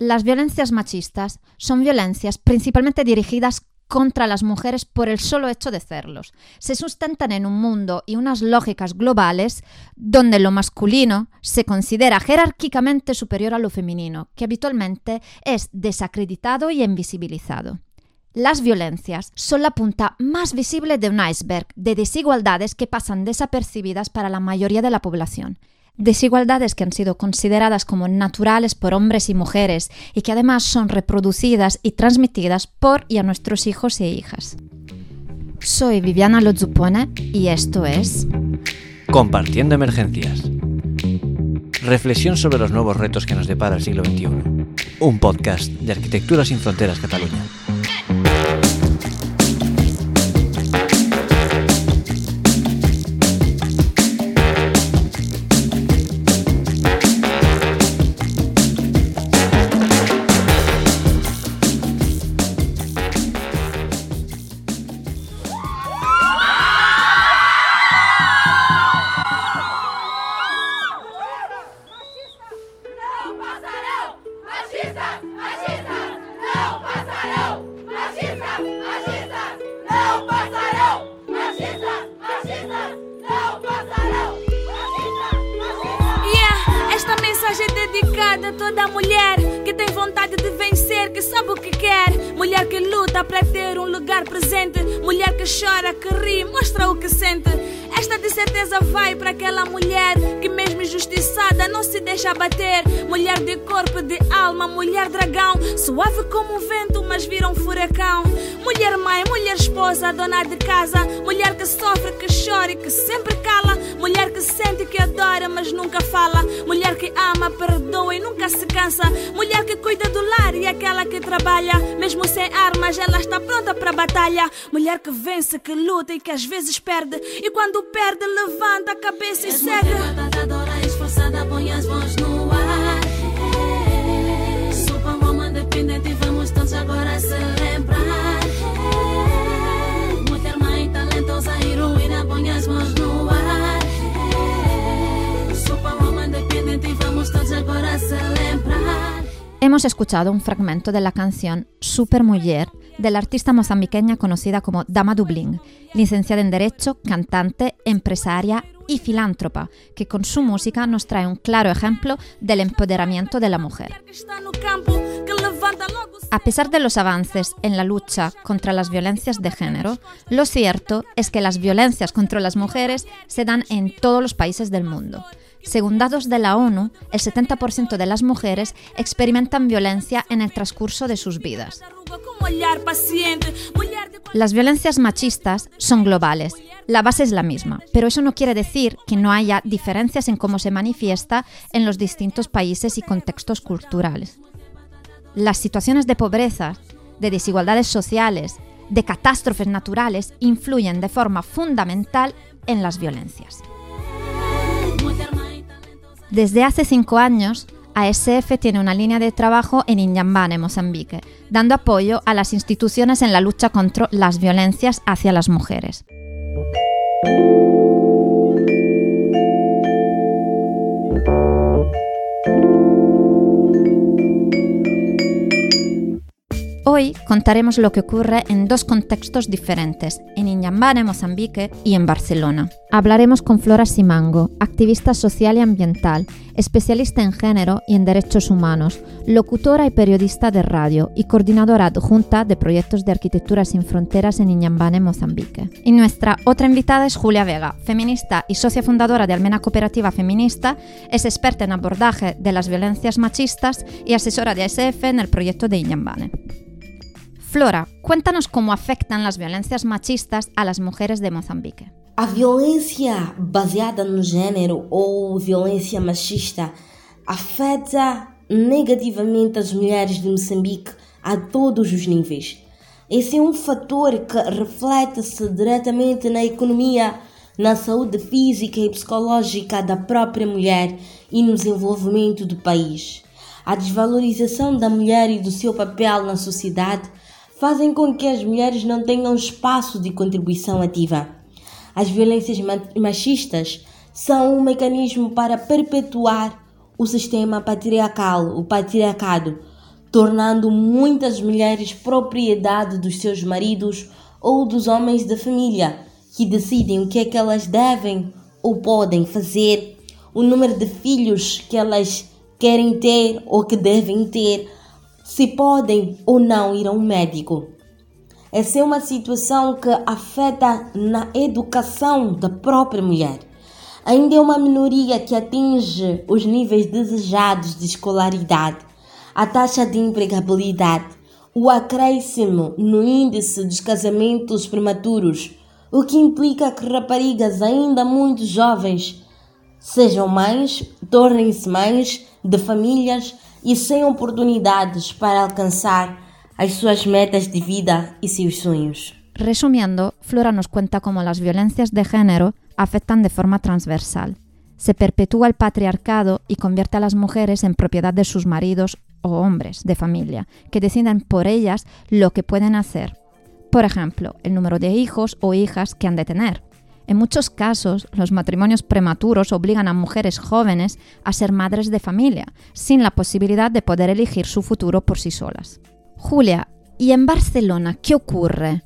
Las violencias machistas son violencias principalmente dirigidas contra las mujeres por el solo hecho de serlos. Se sustentan en un mundo y unas lógicas globales donde lo masculino se considera jerárquicamente superior a lo femenino, que habitualmente es desacreditado y invisibilizado. Las violencias son la punta más visible de un iceberg de desigualdades que pasan desapercibidas para la mayoría de la población desigualdades que han sido consideradas como naturales por hombres y mujeres y que además son reproducidas y transmitidas por y a nuestros hijos e hijas. Soy Viviana Lozupone y esto es Compartiendo Emergencias. Reflexión sobre los nuevos retos que nos depara el siglo XXI. Un podcast de Arquitectura sin Fronteras Cataluña. Dedicada a toda mulher que tem vontade de vencer, que sabe o que quer. Mulher que luta para ter um lugar presente. Mulher que chora, que ri, mostra o que sente. Esta de certeza vai para aquela mulher que, mesmo injustiçada, não se deixa bater. Mulher de corpo, de alma, mulher dragão, suave como o vento, mas vira um furacão. Mulher mãe, mulher esposa, dona de casa. Mulher que sofre, que chora e que sempre cala. Mulher que sente, que adora, mas nunca fala. Mulher que ama, perdoa e nunca se cansa. Mulher que cuida do lar e aquela que trabalha. Mesmo sem armas, ela está pronta para a batalha. Mulher que vence, que luta e que às vezes perde. E quando perde, levanta a cabeça e segue. Batalhadora, esforçada, põe as mãos no ar. Superwoman dependente, vamos todos agora celebrar. Mulher, mãe, talentosa, heroína, põe as mãos no ar. Superwoman dependente, vamos todos agora celebrar. Hemos escuchado un fragmento de la canción Super Mujer de la artista mozambiqueña conocida como Dama Dublín, licenciada en Derecho, cantante, empresaria y filántropa, que con su música nos trae un claro ejemplo del empoderamiento de la mujer. A pesar de los avances en la lucha contra las violencias de género, lo cierto es que las violencias contra las mujeres se dan en todos los países del mundo. Según datos de la ONU, el 70% de las mujeres experimentan violencia en el transcurso de sus vidas. Las violencias machistas son globales, la base es la misma, pero eso no quiere decir que no haya diferencias en cómo se manifiesta en los distintos países y contextos culturales. Las situaciones de pobreza, de desigualdades sociales, de catástrofes naturales influyen de forma fundamental en las violencias. Desde hace cinco años, ASF tiene una línea de trabajo en Inhambane, Mozambique, dando apoyo a las instituciones en la lucha contra las violencias hacia las mujeres. Hoy contaremos lo que ocurre en dos contextos diferentes, en Inhambane, Mozambique y en Barcelona. Hablaremos con Flora Simango, activista social y ambiental, especialista en género y en derechos humanos, locutora y periodista de radio y coordinadora adjunta de proyectos de arquitectura sin fronteras en Inhambane, Mozambique. Y nuestra otra invitada es Julia Vega, feminista y socia fundadora de Almena Cooperativa Feminista, es experta en abordaje de las violencias machistas y asesora de ASF en el proyecto de Inhambane. Flora, cuéntanos cómo afectan las violencias machistas a las mujeres de Mozambique. A violência baseada no gênero ou violência machista afeta negativamente as mulheres de Moçambique a todos os níveis. Esse é um fator que reflete-se diretamente na economia, na saúde física e psicológica da própria mulher e no desenvolvimento do país. A desvalorização da mulher e do seu papel na sociedade fazem com que as mulheres não tenham espaço de contribuição ativa. As violências ma- machistas são um mecanismo para perpetuar o sistema patriarcal, o patriarcado, tornando muitas mulheres propriedade dos seus maridos ou dos homens da família, que decidem o que é que elas devem ou podem fazer, o número de filhos que elas querem ter ou que devem ter, se podem ou não ir a um médico. Essa é uma situação que afeta na educação da própria mulher. Ainda é uma minoria que atinge os níveis desejados de escolaridade, a taxa de empregabilidade, o acréscimo no índice dos casamentos prematuros, o que implica que raparigas ainda muito jovens sejam mães, tornem-se mães de famílias e sem oportunidades para alcançar as suas metas de vida y sus sueños. Resumiendo, Flora nos cuenta cómo las violencias de género afectan de forma transversal. Se perpetúa el patriarcado y convierte a las mujeres en propiedad de sus maridos o hombres de familia, que deciden por ellas lo que pueden hacer. Por ejemplo, el número de hijos o hijas que han de tener. En muchos casos, los matrimonios prematuros obligan a mujeres jóvenes a ser madres de familia, sin la posibilidad de poder elegir su futuro por sí solas. Julia, ¿y en Barcelona qué ocurre?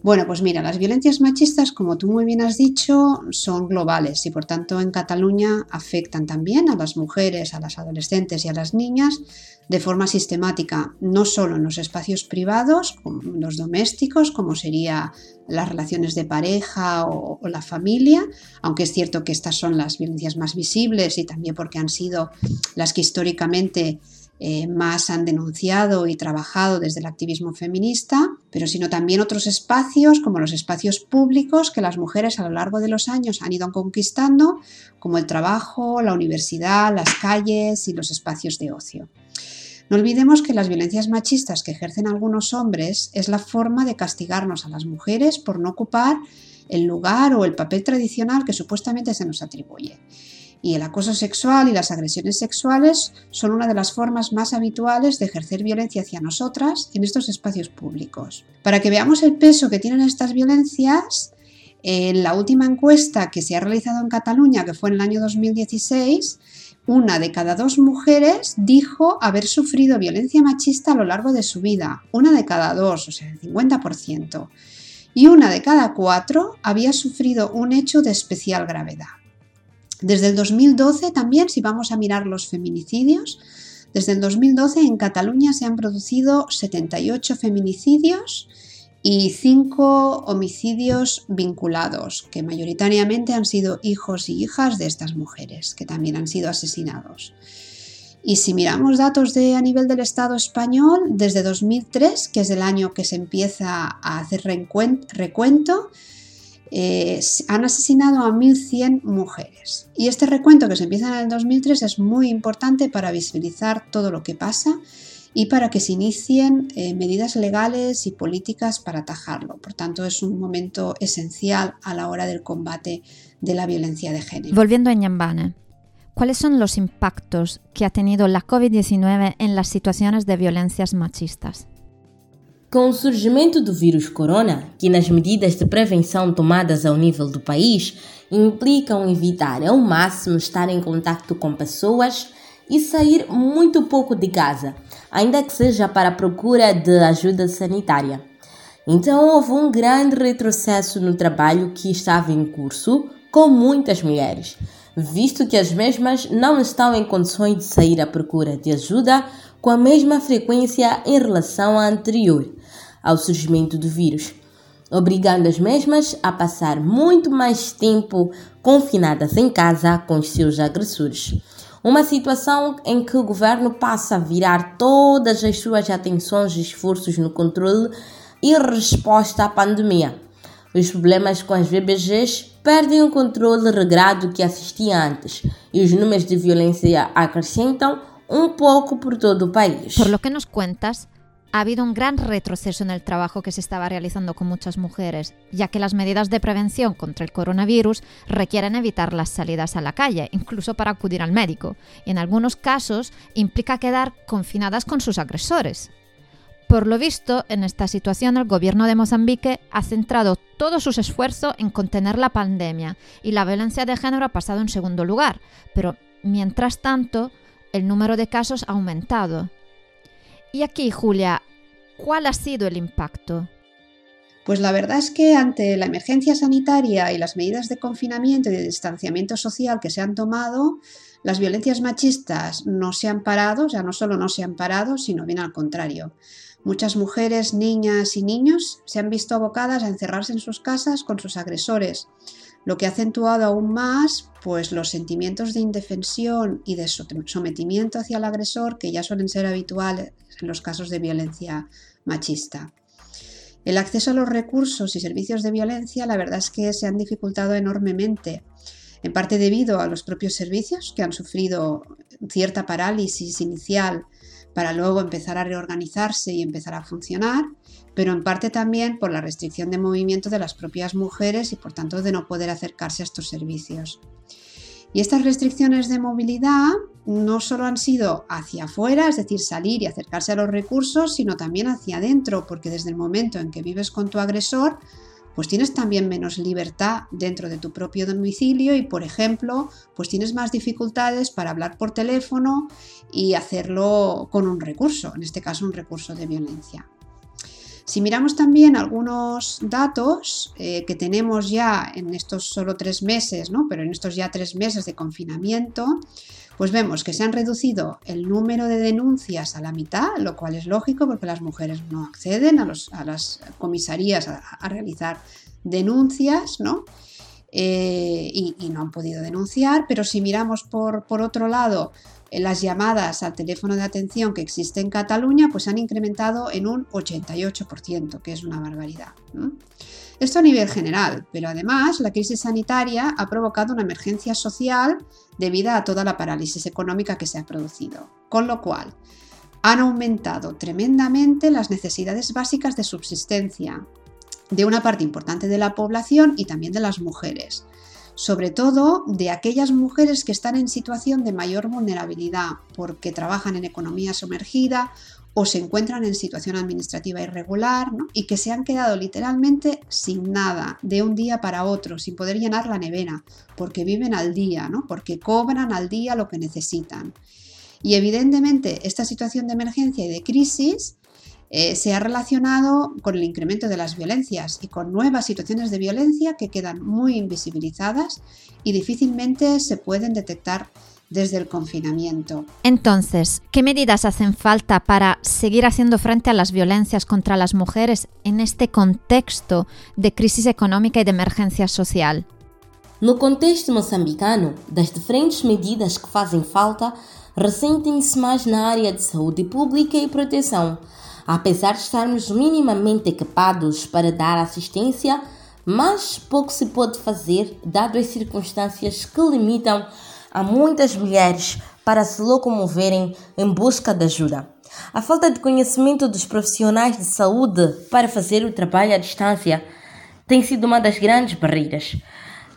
Bueno, pues mira, las violencias machistas, como tú muy bien has dicho, son globales y por tanto en Cataluña afectan también a las mujeres, a las adolescentes y a las niñas de forma sistemática, no solo en los espacios privados, los domésticos, como sería las relaciones de pareja o, o, la familia, aunque es cierto que estas son las violencias más visibles y también porque han sido las que históricamente eh, más han denunciado y trabajado desde el activismo feminista, pero sino también otros espacios como los espacios públicos que las mujeres a lo largo de los años han ido conquistando, como el trabajo, la universidad, las calles y los espacios de ocio. No olvidemos que las violencias machistas que ejercen algunos hombres es la forma de castigarnos a las mujeres por no ocupar el lugar o el papel tradicional que supuestamente se nos atribuye y el acoso sexual y las agresiones sexuales son una de las formas más habituales de ejercer violencia hacia nosotras en estos espacios públicos. Para que veamos el peso que tienen estas violencias, en la última encuesta que se ha realizado en Cataluña, que fue en el año 2016, una de cada dos mujeres dijo haber sufrido violencia machista a lo largo de su vida. Una de cada dos, o sea, el 50%. Y una de cada cuatro había sufrido un hecho de especial gravedad. Desde el 2012 también, si vamos a mirar los feminicidios, desde el 2012 en Cataluña se han producido 78 feminicidios y 5 homicidios vinculados, que mayoritariamente han sido hijos y hijas de estas mujeres, que también han sido asesinados. Y si miramos datos a nivel del Estado español, desde 2003, que es el año que se empieza a hacer recuento, eh, han asesinado a 1.100 mujeres. Y este recuento que se empieza en el 2003 es muy importante para visibilizar todo lo que pasa y para que se inicien eh, medidas legales y políticas para atajarlo. Por tanto, es un momento esencial a la hora del combate de la violencia de género. Volviendo a Ñambane, ¿cuáles son los impactos que ha tenido la COVID-19 en las situaciones de violencias machistas? Com o surgimento do vírus corona, que nas medidas de prevenção tomadas ao nível do país implicam evitar ao máximo estar em contato com pessoas e sair muito pouco de casa, ainda que seja para a procura de ajuda sanitária. Então houve um grande retrocesso no trabalho que estava em curso com muitas mulheres, visto que as mesmas não estão em condições de sair à procura de ajuda com a mesma frequência em relação à anterior ao surgimento do vírus, obrigando as mesmas a passar muito mais tempo confinadas em casa com os seus agressores. Uma situação em que o governo passa a virar todas as suas atenções e esforços no controle e resposta à pandemia. Os problemas com as VBGs perdem o controle regrado que assistia antes e os números de violência acrescentam un poco por todo el país. Por lo que nos cuentas, ha habido un gran retroceso en el trabajo que se estaba realizando con muchas mujeres, ya que las medidas de prevención contra el coronavirus requieren evitar las salidas a la calle, incluso para acudir al médico, y en algunos casos implica quedar confinadas con sus agresores. Por lo visto, en esta situación el gobierno de Mozambique ha centrado todo sus esfuerzos en contener la pandemia y la violencia de género ha pasado en segundo lugar, pero mientras tanto, el número de casos ha aumentado. Y aquí, Julia, ¿cuál ha sido el impacto? Pues la verdad es que ante la emergencia sanitaria y las medidas de confinamiento y de distanciamiento social que se han tomado, las violencias machistas no se han parado, o sea, no solo no se han parado, sino bien al contrario. Muchas mujeres, niñas y niños se han visto abocadas a encerrarse en sus casas con sus agresores, lo que ha acentuado aún más pues los sentimientos de indefensión y de sometimiento hacia el agresor que ya suelen ser habituales en los casos de violencia machista. El acceso a los recursos y servicios de violencia la verdad es que se han dificultado enormemente, en parte debido a los propios servicios que han sufrido cierta parálisis inicial para luego empezar a reorganizarse y empezar a funcionar, pero en parte también por la restricción de movimiento de las propias mujeres y por tanto de no poder acercarse a estos servicios. Y estas restricciones de movilidad no solo han sido hacia afuera, es decir, salir y acercarse a los recursos, sino también hacia adentro, porque desde el momento en que vives con tu agresor, pues tienes también menos libertad dentro de tu propio domicilio y, por ejemplo, pues tienes más dificultades para hablar por teléfono y hacerlo con un recurso, en este caso un recurso de violencia. Si miramos también algunos datos eh, que tenemos ya en estos solo tres meses, ¿no? pero en estos ya tres meses de confinamiento, pues vemos que se han reducido el número de denuncias a la mitad, lo cual es lógico porque las mujeres no acceden a, las comisarías a, realizar denuncias, ¿no? Eh, y, no han podido denunciar, pero si miramos por, por otro lado las llamadas al teléfono de atención que existe en Cataluña pues han incrementado en un 88%, que es una barbaridad. Esto a nivel general, pero además la crisis sanitaria ha provocado una emergencia social debido a toda la parálisis económica que se ha producido, con lo cual han aumentado tremendamente las necesidades básicas de subsistencia de una parte importante de la población y también de las mujeres sobre todo de aquellas mujeres que están en situación de mayor vulnerabilidad porque trabajan en economía sumergida o se encuentran en situación administrativa irregular y que se han quedado literalmente sin nada de un día para otro, sin poder llenar la nevera, porque viven al día, ¿no? porque cobran al día lo que necesitan. Y evidentemente esta situación de emergencia y de crisis eh, se ha relacionado con el incremento de las violencias y con nuevas situaciones de violencia que quedan muy invisibilizadas y difícilmente se pueden detectar desde el confinamiento. Entonces, ¿qué medidas hacen falta para seguir haciendo frente a las violencias contra las mujeres en este contexto de crisis económica y de emergencia social? No contexto moçambicano, das diferentes medidas que fazem falta, ressentem-se mais na área de saúde pública e proteção, apesar de estarmos minimamente equipados para dar assistência, mas pouco se pode fazer dado as circunstâncias que limitam a muitas mulheres para se locomoverem em busca de ajuda. A falta de conhecimento dos profissionais de saúde para fazer o trabalho à distância tem sido uma das grandes barreiras.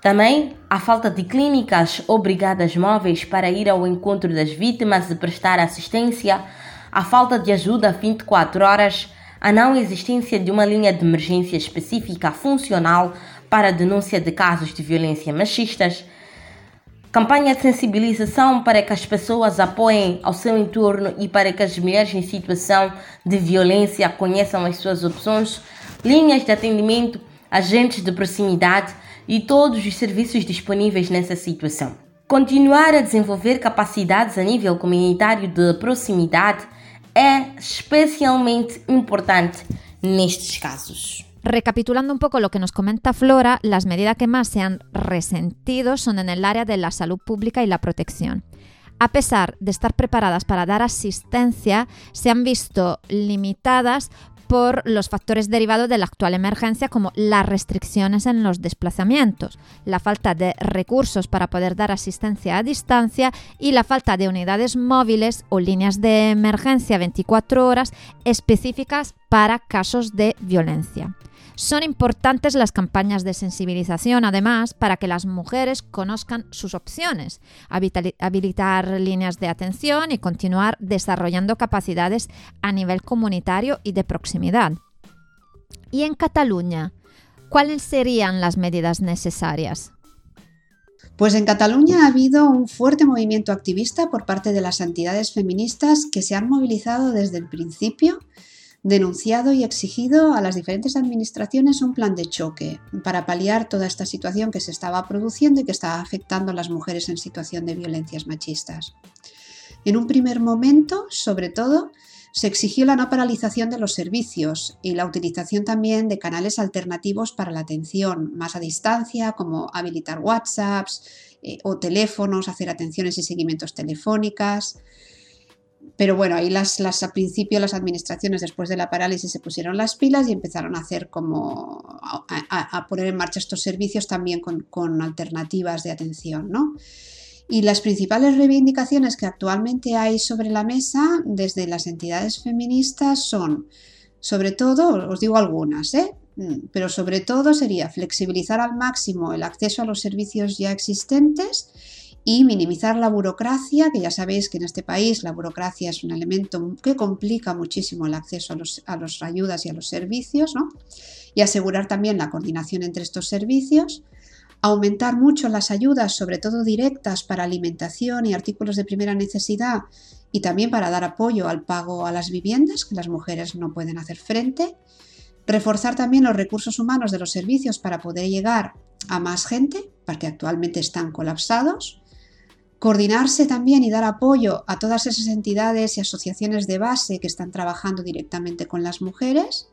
Também a falta de clínicas ou brigadas móveis para ir ao encontro das vítimas e prestar assistência a falta de ajuda 24 horas, a não existência de uma linha de emergência específica funcional para a denúncia de casos de violência machistas, campanha de sensibilização para que as pessoas apoiem ao seu entorno e para que as mulheres em situação de violência conheçam as suas opções, linhas de atendimento, agentes de proximidade e todos os serviços disponíveis nessa situação. Continuar a desenvolver capacidades a nível comunitário de proximidade é especialmente importante nestes casos. Recapitulando un poco lo que nos comenta Flora, las medidas que más se han resentido son en el área de la salud pública y la protección. A pesar de estar preparadas para dar asistencia, se han visto limitadas por los factores derivados de la actual emergencia como las restricciones en los desplazamientos, la falta de recursos para poder dar asistencia a distancia y la falta de unidades móviles o líneas de emergencia 24 horas específicas para casos de violencia. Son importantes las campañas de sensibilización, además, para que las mujeres conozcan sus opciones, habilitar líneas de atención y continuar desarrollando capacidades a nivel comunitario y de proximidad. Y en Cataluña, ¿cuáles serían las medidas necesarias? Pues en Cataluña ha habido un fuerte movimiento activista por parte de las entidades feministas que se han movilizado desde el principio, denunciado y exigido a las diferentes administraciones un plan de choque para paliar toda esta situación que se estaba produciendo y que estaba afectando a las mujeres en situación de violencias machistas. En un primer momento, sobre todo, se exigió la no paralización de los servicios y la utilización también de canales alternativos para la atención más a distancia, como habilitar WhatsApps eh, o teléfonos, hacer atenciones y seguimientos telefónicas. Pero bueno, ahí las, al principio las administraciones después de la parálisis se pusieron las pilas y empezaron a hacer como a, poner en marcha estos servicios también con, con alternativas de atención, ¿no? Y las principales reivindicaciones que actualmente hay sobre la mesa desde las entidades feministas son, sobre todo, os digo algunas, ¿eh? Mm, pero sobre todo sería flexibilizar al máximo el acceso a los servicios ya existentes y minimizar la burocracia, que ya sabéis que en este país la burocracia es un elemento que complica muchísimo el acceso a las ayudas y a los servicios, ¿no? y asegurar también la coordinación entre estos servicios aumentar mucho las ayudas, sobre todo directas para alimentación y artículos de primera necesidad y también para dar apoyo al pago a las viviendas que las mujeres no pueden hacer frente, reforzar también los recursos humanos de los servicios para poder llegar a más gente, porque actualmente están colapsados, coordinarse también y dar apoyo a todas esas entidades y asociaciones de base que están trabajando directamente con las mujeres,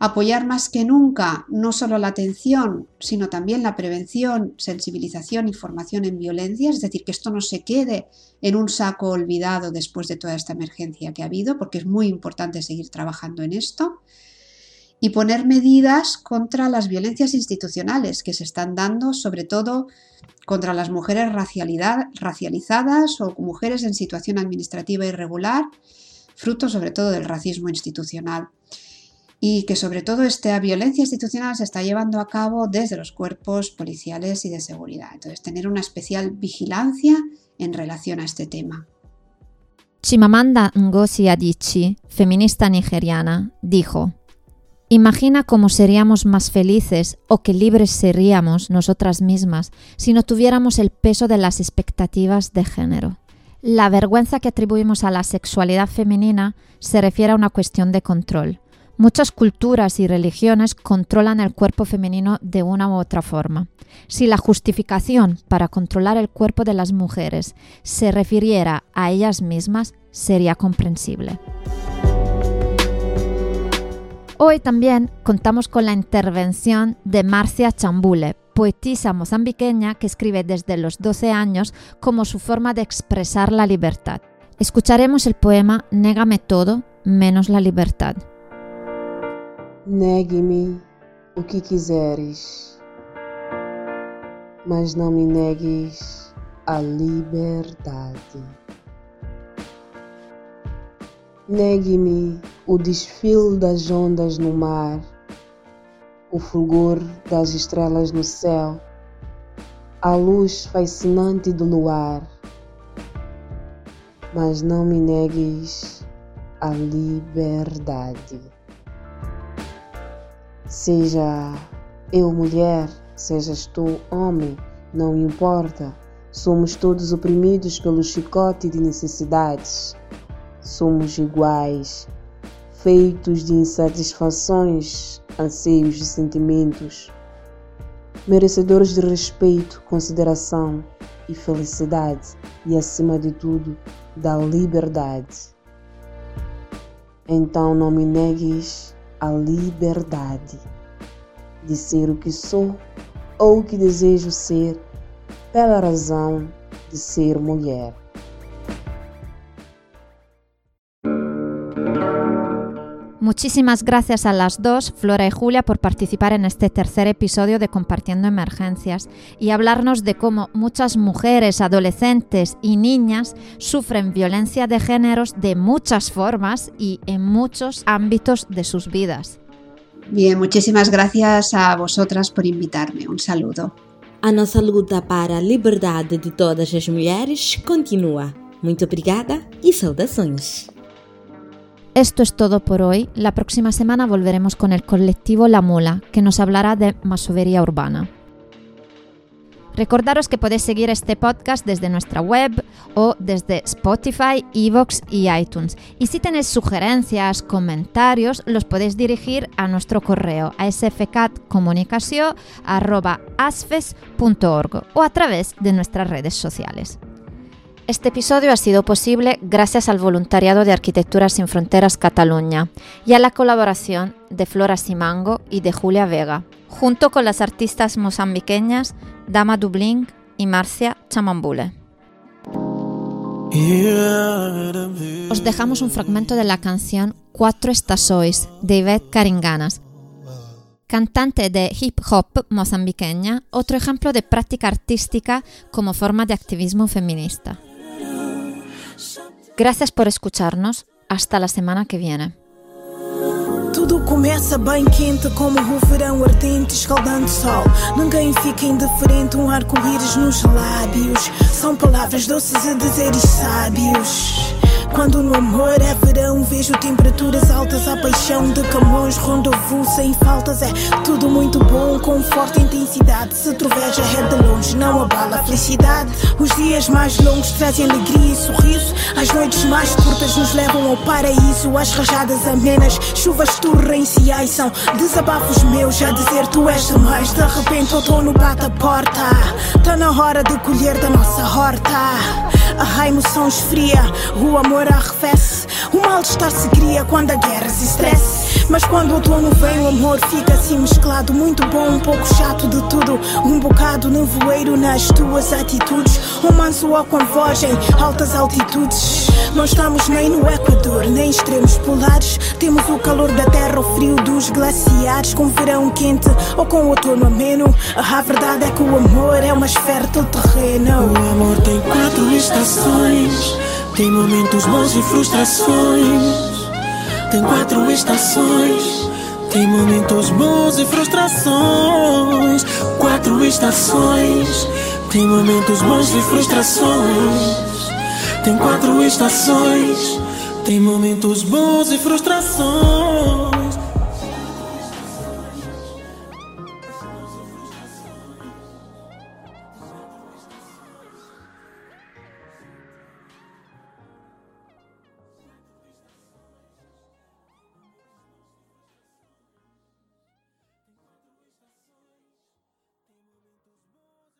apoyar más que nunca no solo la atención, sino también la prevención, sensibilización y formación en violencia, es decir, que esto no se quede en un saco olvidado después de toda esta emergencia que ha habido, porque es muy importante seguir trabajando en esto, y poner medidas contra las violencias institucionales que se están dando, sobre todo contra las mujeres racializadas o mujeres en situación administrativa irregular, fruto sobre todo del racismo institucional y que sobre todo esta violencia institucional se está llevando a cabo desde los cuerpos policiales y de seguridad. Entonces, tener una especial vigilancia en relación a este tema. Chimamanda Ngozi Adichie, feminista nigeriana, dijo, Imagina cómo seríamos más felices o qué libres seríamos nosotras mismas si no tuviéramos el peso de las expectativas de género. La vergüenza que atribuimos a la sexualidad femenina se refiere a una cuestión de control Muchas culturas y religiones controlan el cuerpo femenino de una u otra forma. Si la justificación para controlar el cuerpo de las mujeres se refiriera a ellas mismas, sería comprensible. Hoy también contamos con la intervención de Marcia Chambule, poetisa mozambiqueña que escribe desde los 12 años como su forma de expresar la libertad. Escucharemos el poema Négame todo menos la libertad. Negue-me o que quiseres, mas não me negues a liberdade. Negue-me o desfile das ondas no mar, o fulgor das estrelas no céu, a luz fascinante do luar, mas não me negues a liberdade. Seja eu mulher, sejas tu homem, não importa. Somos todos oprimidos pelo chicote de necessidades. Somos iguais, feitos de insatisfações, anseios de sentimentos, merecedores de respeito, consideração e felicidade, e acima de tudo, da liberdade. Então não me negues a liberdade de ser o que sou ou o que desejo ser, pela razão de ser mulher. Muchísimas gracias a las dos, Flora y Julia, por participar en este tercer episodio de Compartiendo Emergencias y hablarnos de cómo muchas mujeres, adolescentes y niñas sufren violencia de géneros de muchas formas y en muchos ámbitos de sus vidas. Bien, muchísimas gracias a vosotras por invitarme. Un saludo. A nossa luta para a liberdade de todas as mulheres continua. Muito obrigada e saudações. Esto es todo por hoy. La próxima semana volveremos con el colectivo La Mula, que nos hablará de masovería urbana. Recordaros que podéis seguir este podcast desde nuestra web o desde Spotify, Evox y iTunes. Y si tenéis sugerencias, comentarios, los podéis dirigir a nuestro correo a sfcatcomunicació.asfes.org o a través de nuestras redes sociales. Este episodio ha sido posible gracias al voluntariado de Arquitectura Sin Fronteras Cataluña y a la colaboración de Flora Simango y de Julia Vega, junto con las artistas mozambiqueñas Dama Dublín y Marcia Chamambule. Os dejamos un fragmento de la canción Cuatro Estasois de Yvette Caringanas, cantante de hip hop mozambiqueña, otro ejemplo de práctica artística como forma de activismo feminista. Gracias por escucharnos. Hasta la semana que viene. Tudo começa bem quente, como o verão ardente, escaldando sol. Ninguém fica indiferente, um arco-íris nos lábios. São palavras doces a dizeres sábios. Quando no amor é verão, vejo temperaturas altas, a paixão de Camões, rendezvous sem faltas. É tudo muito bom, com forte intensidade. Se troveja é de longe, não abala a felicidade. Os dias mais longos trazem alegria e sorriso. As noites mais curtas nos levam ao paraíso. As rajadas amenas, chuvas torrenciais são desabafos meus a dizer tu és demais. De repente, outono bate a porta. Tá na hora de colher da nossa horta. A emoção esfria, o amor arrefece. O mal-estar se cria quando há guerras e stress. Mas quando o outono vem, o amor fica assim mesclado. Muito bom, um pouco chato de tudo. Um bocado nevoeiro nas tuas atitudes. Um manso ó com voz em altas altitudes. Não estamos nem no Equador, nem extremos polares. Temos o calor da terra, o frio dos glaciares. Com verão quente ou com outono ameno. A verdade é que o amor é mais fértil terreno. O amor tem quatro estações. Tem momentos bons e frustrações. Tem quatro estações. Tem momentos bons e frustrações. Quatro estações. Tem momentos bons e frustrações. Tem quatro estações. Tem momentos bons e frustrações.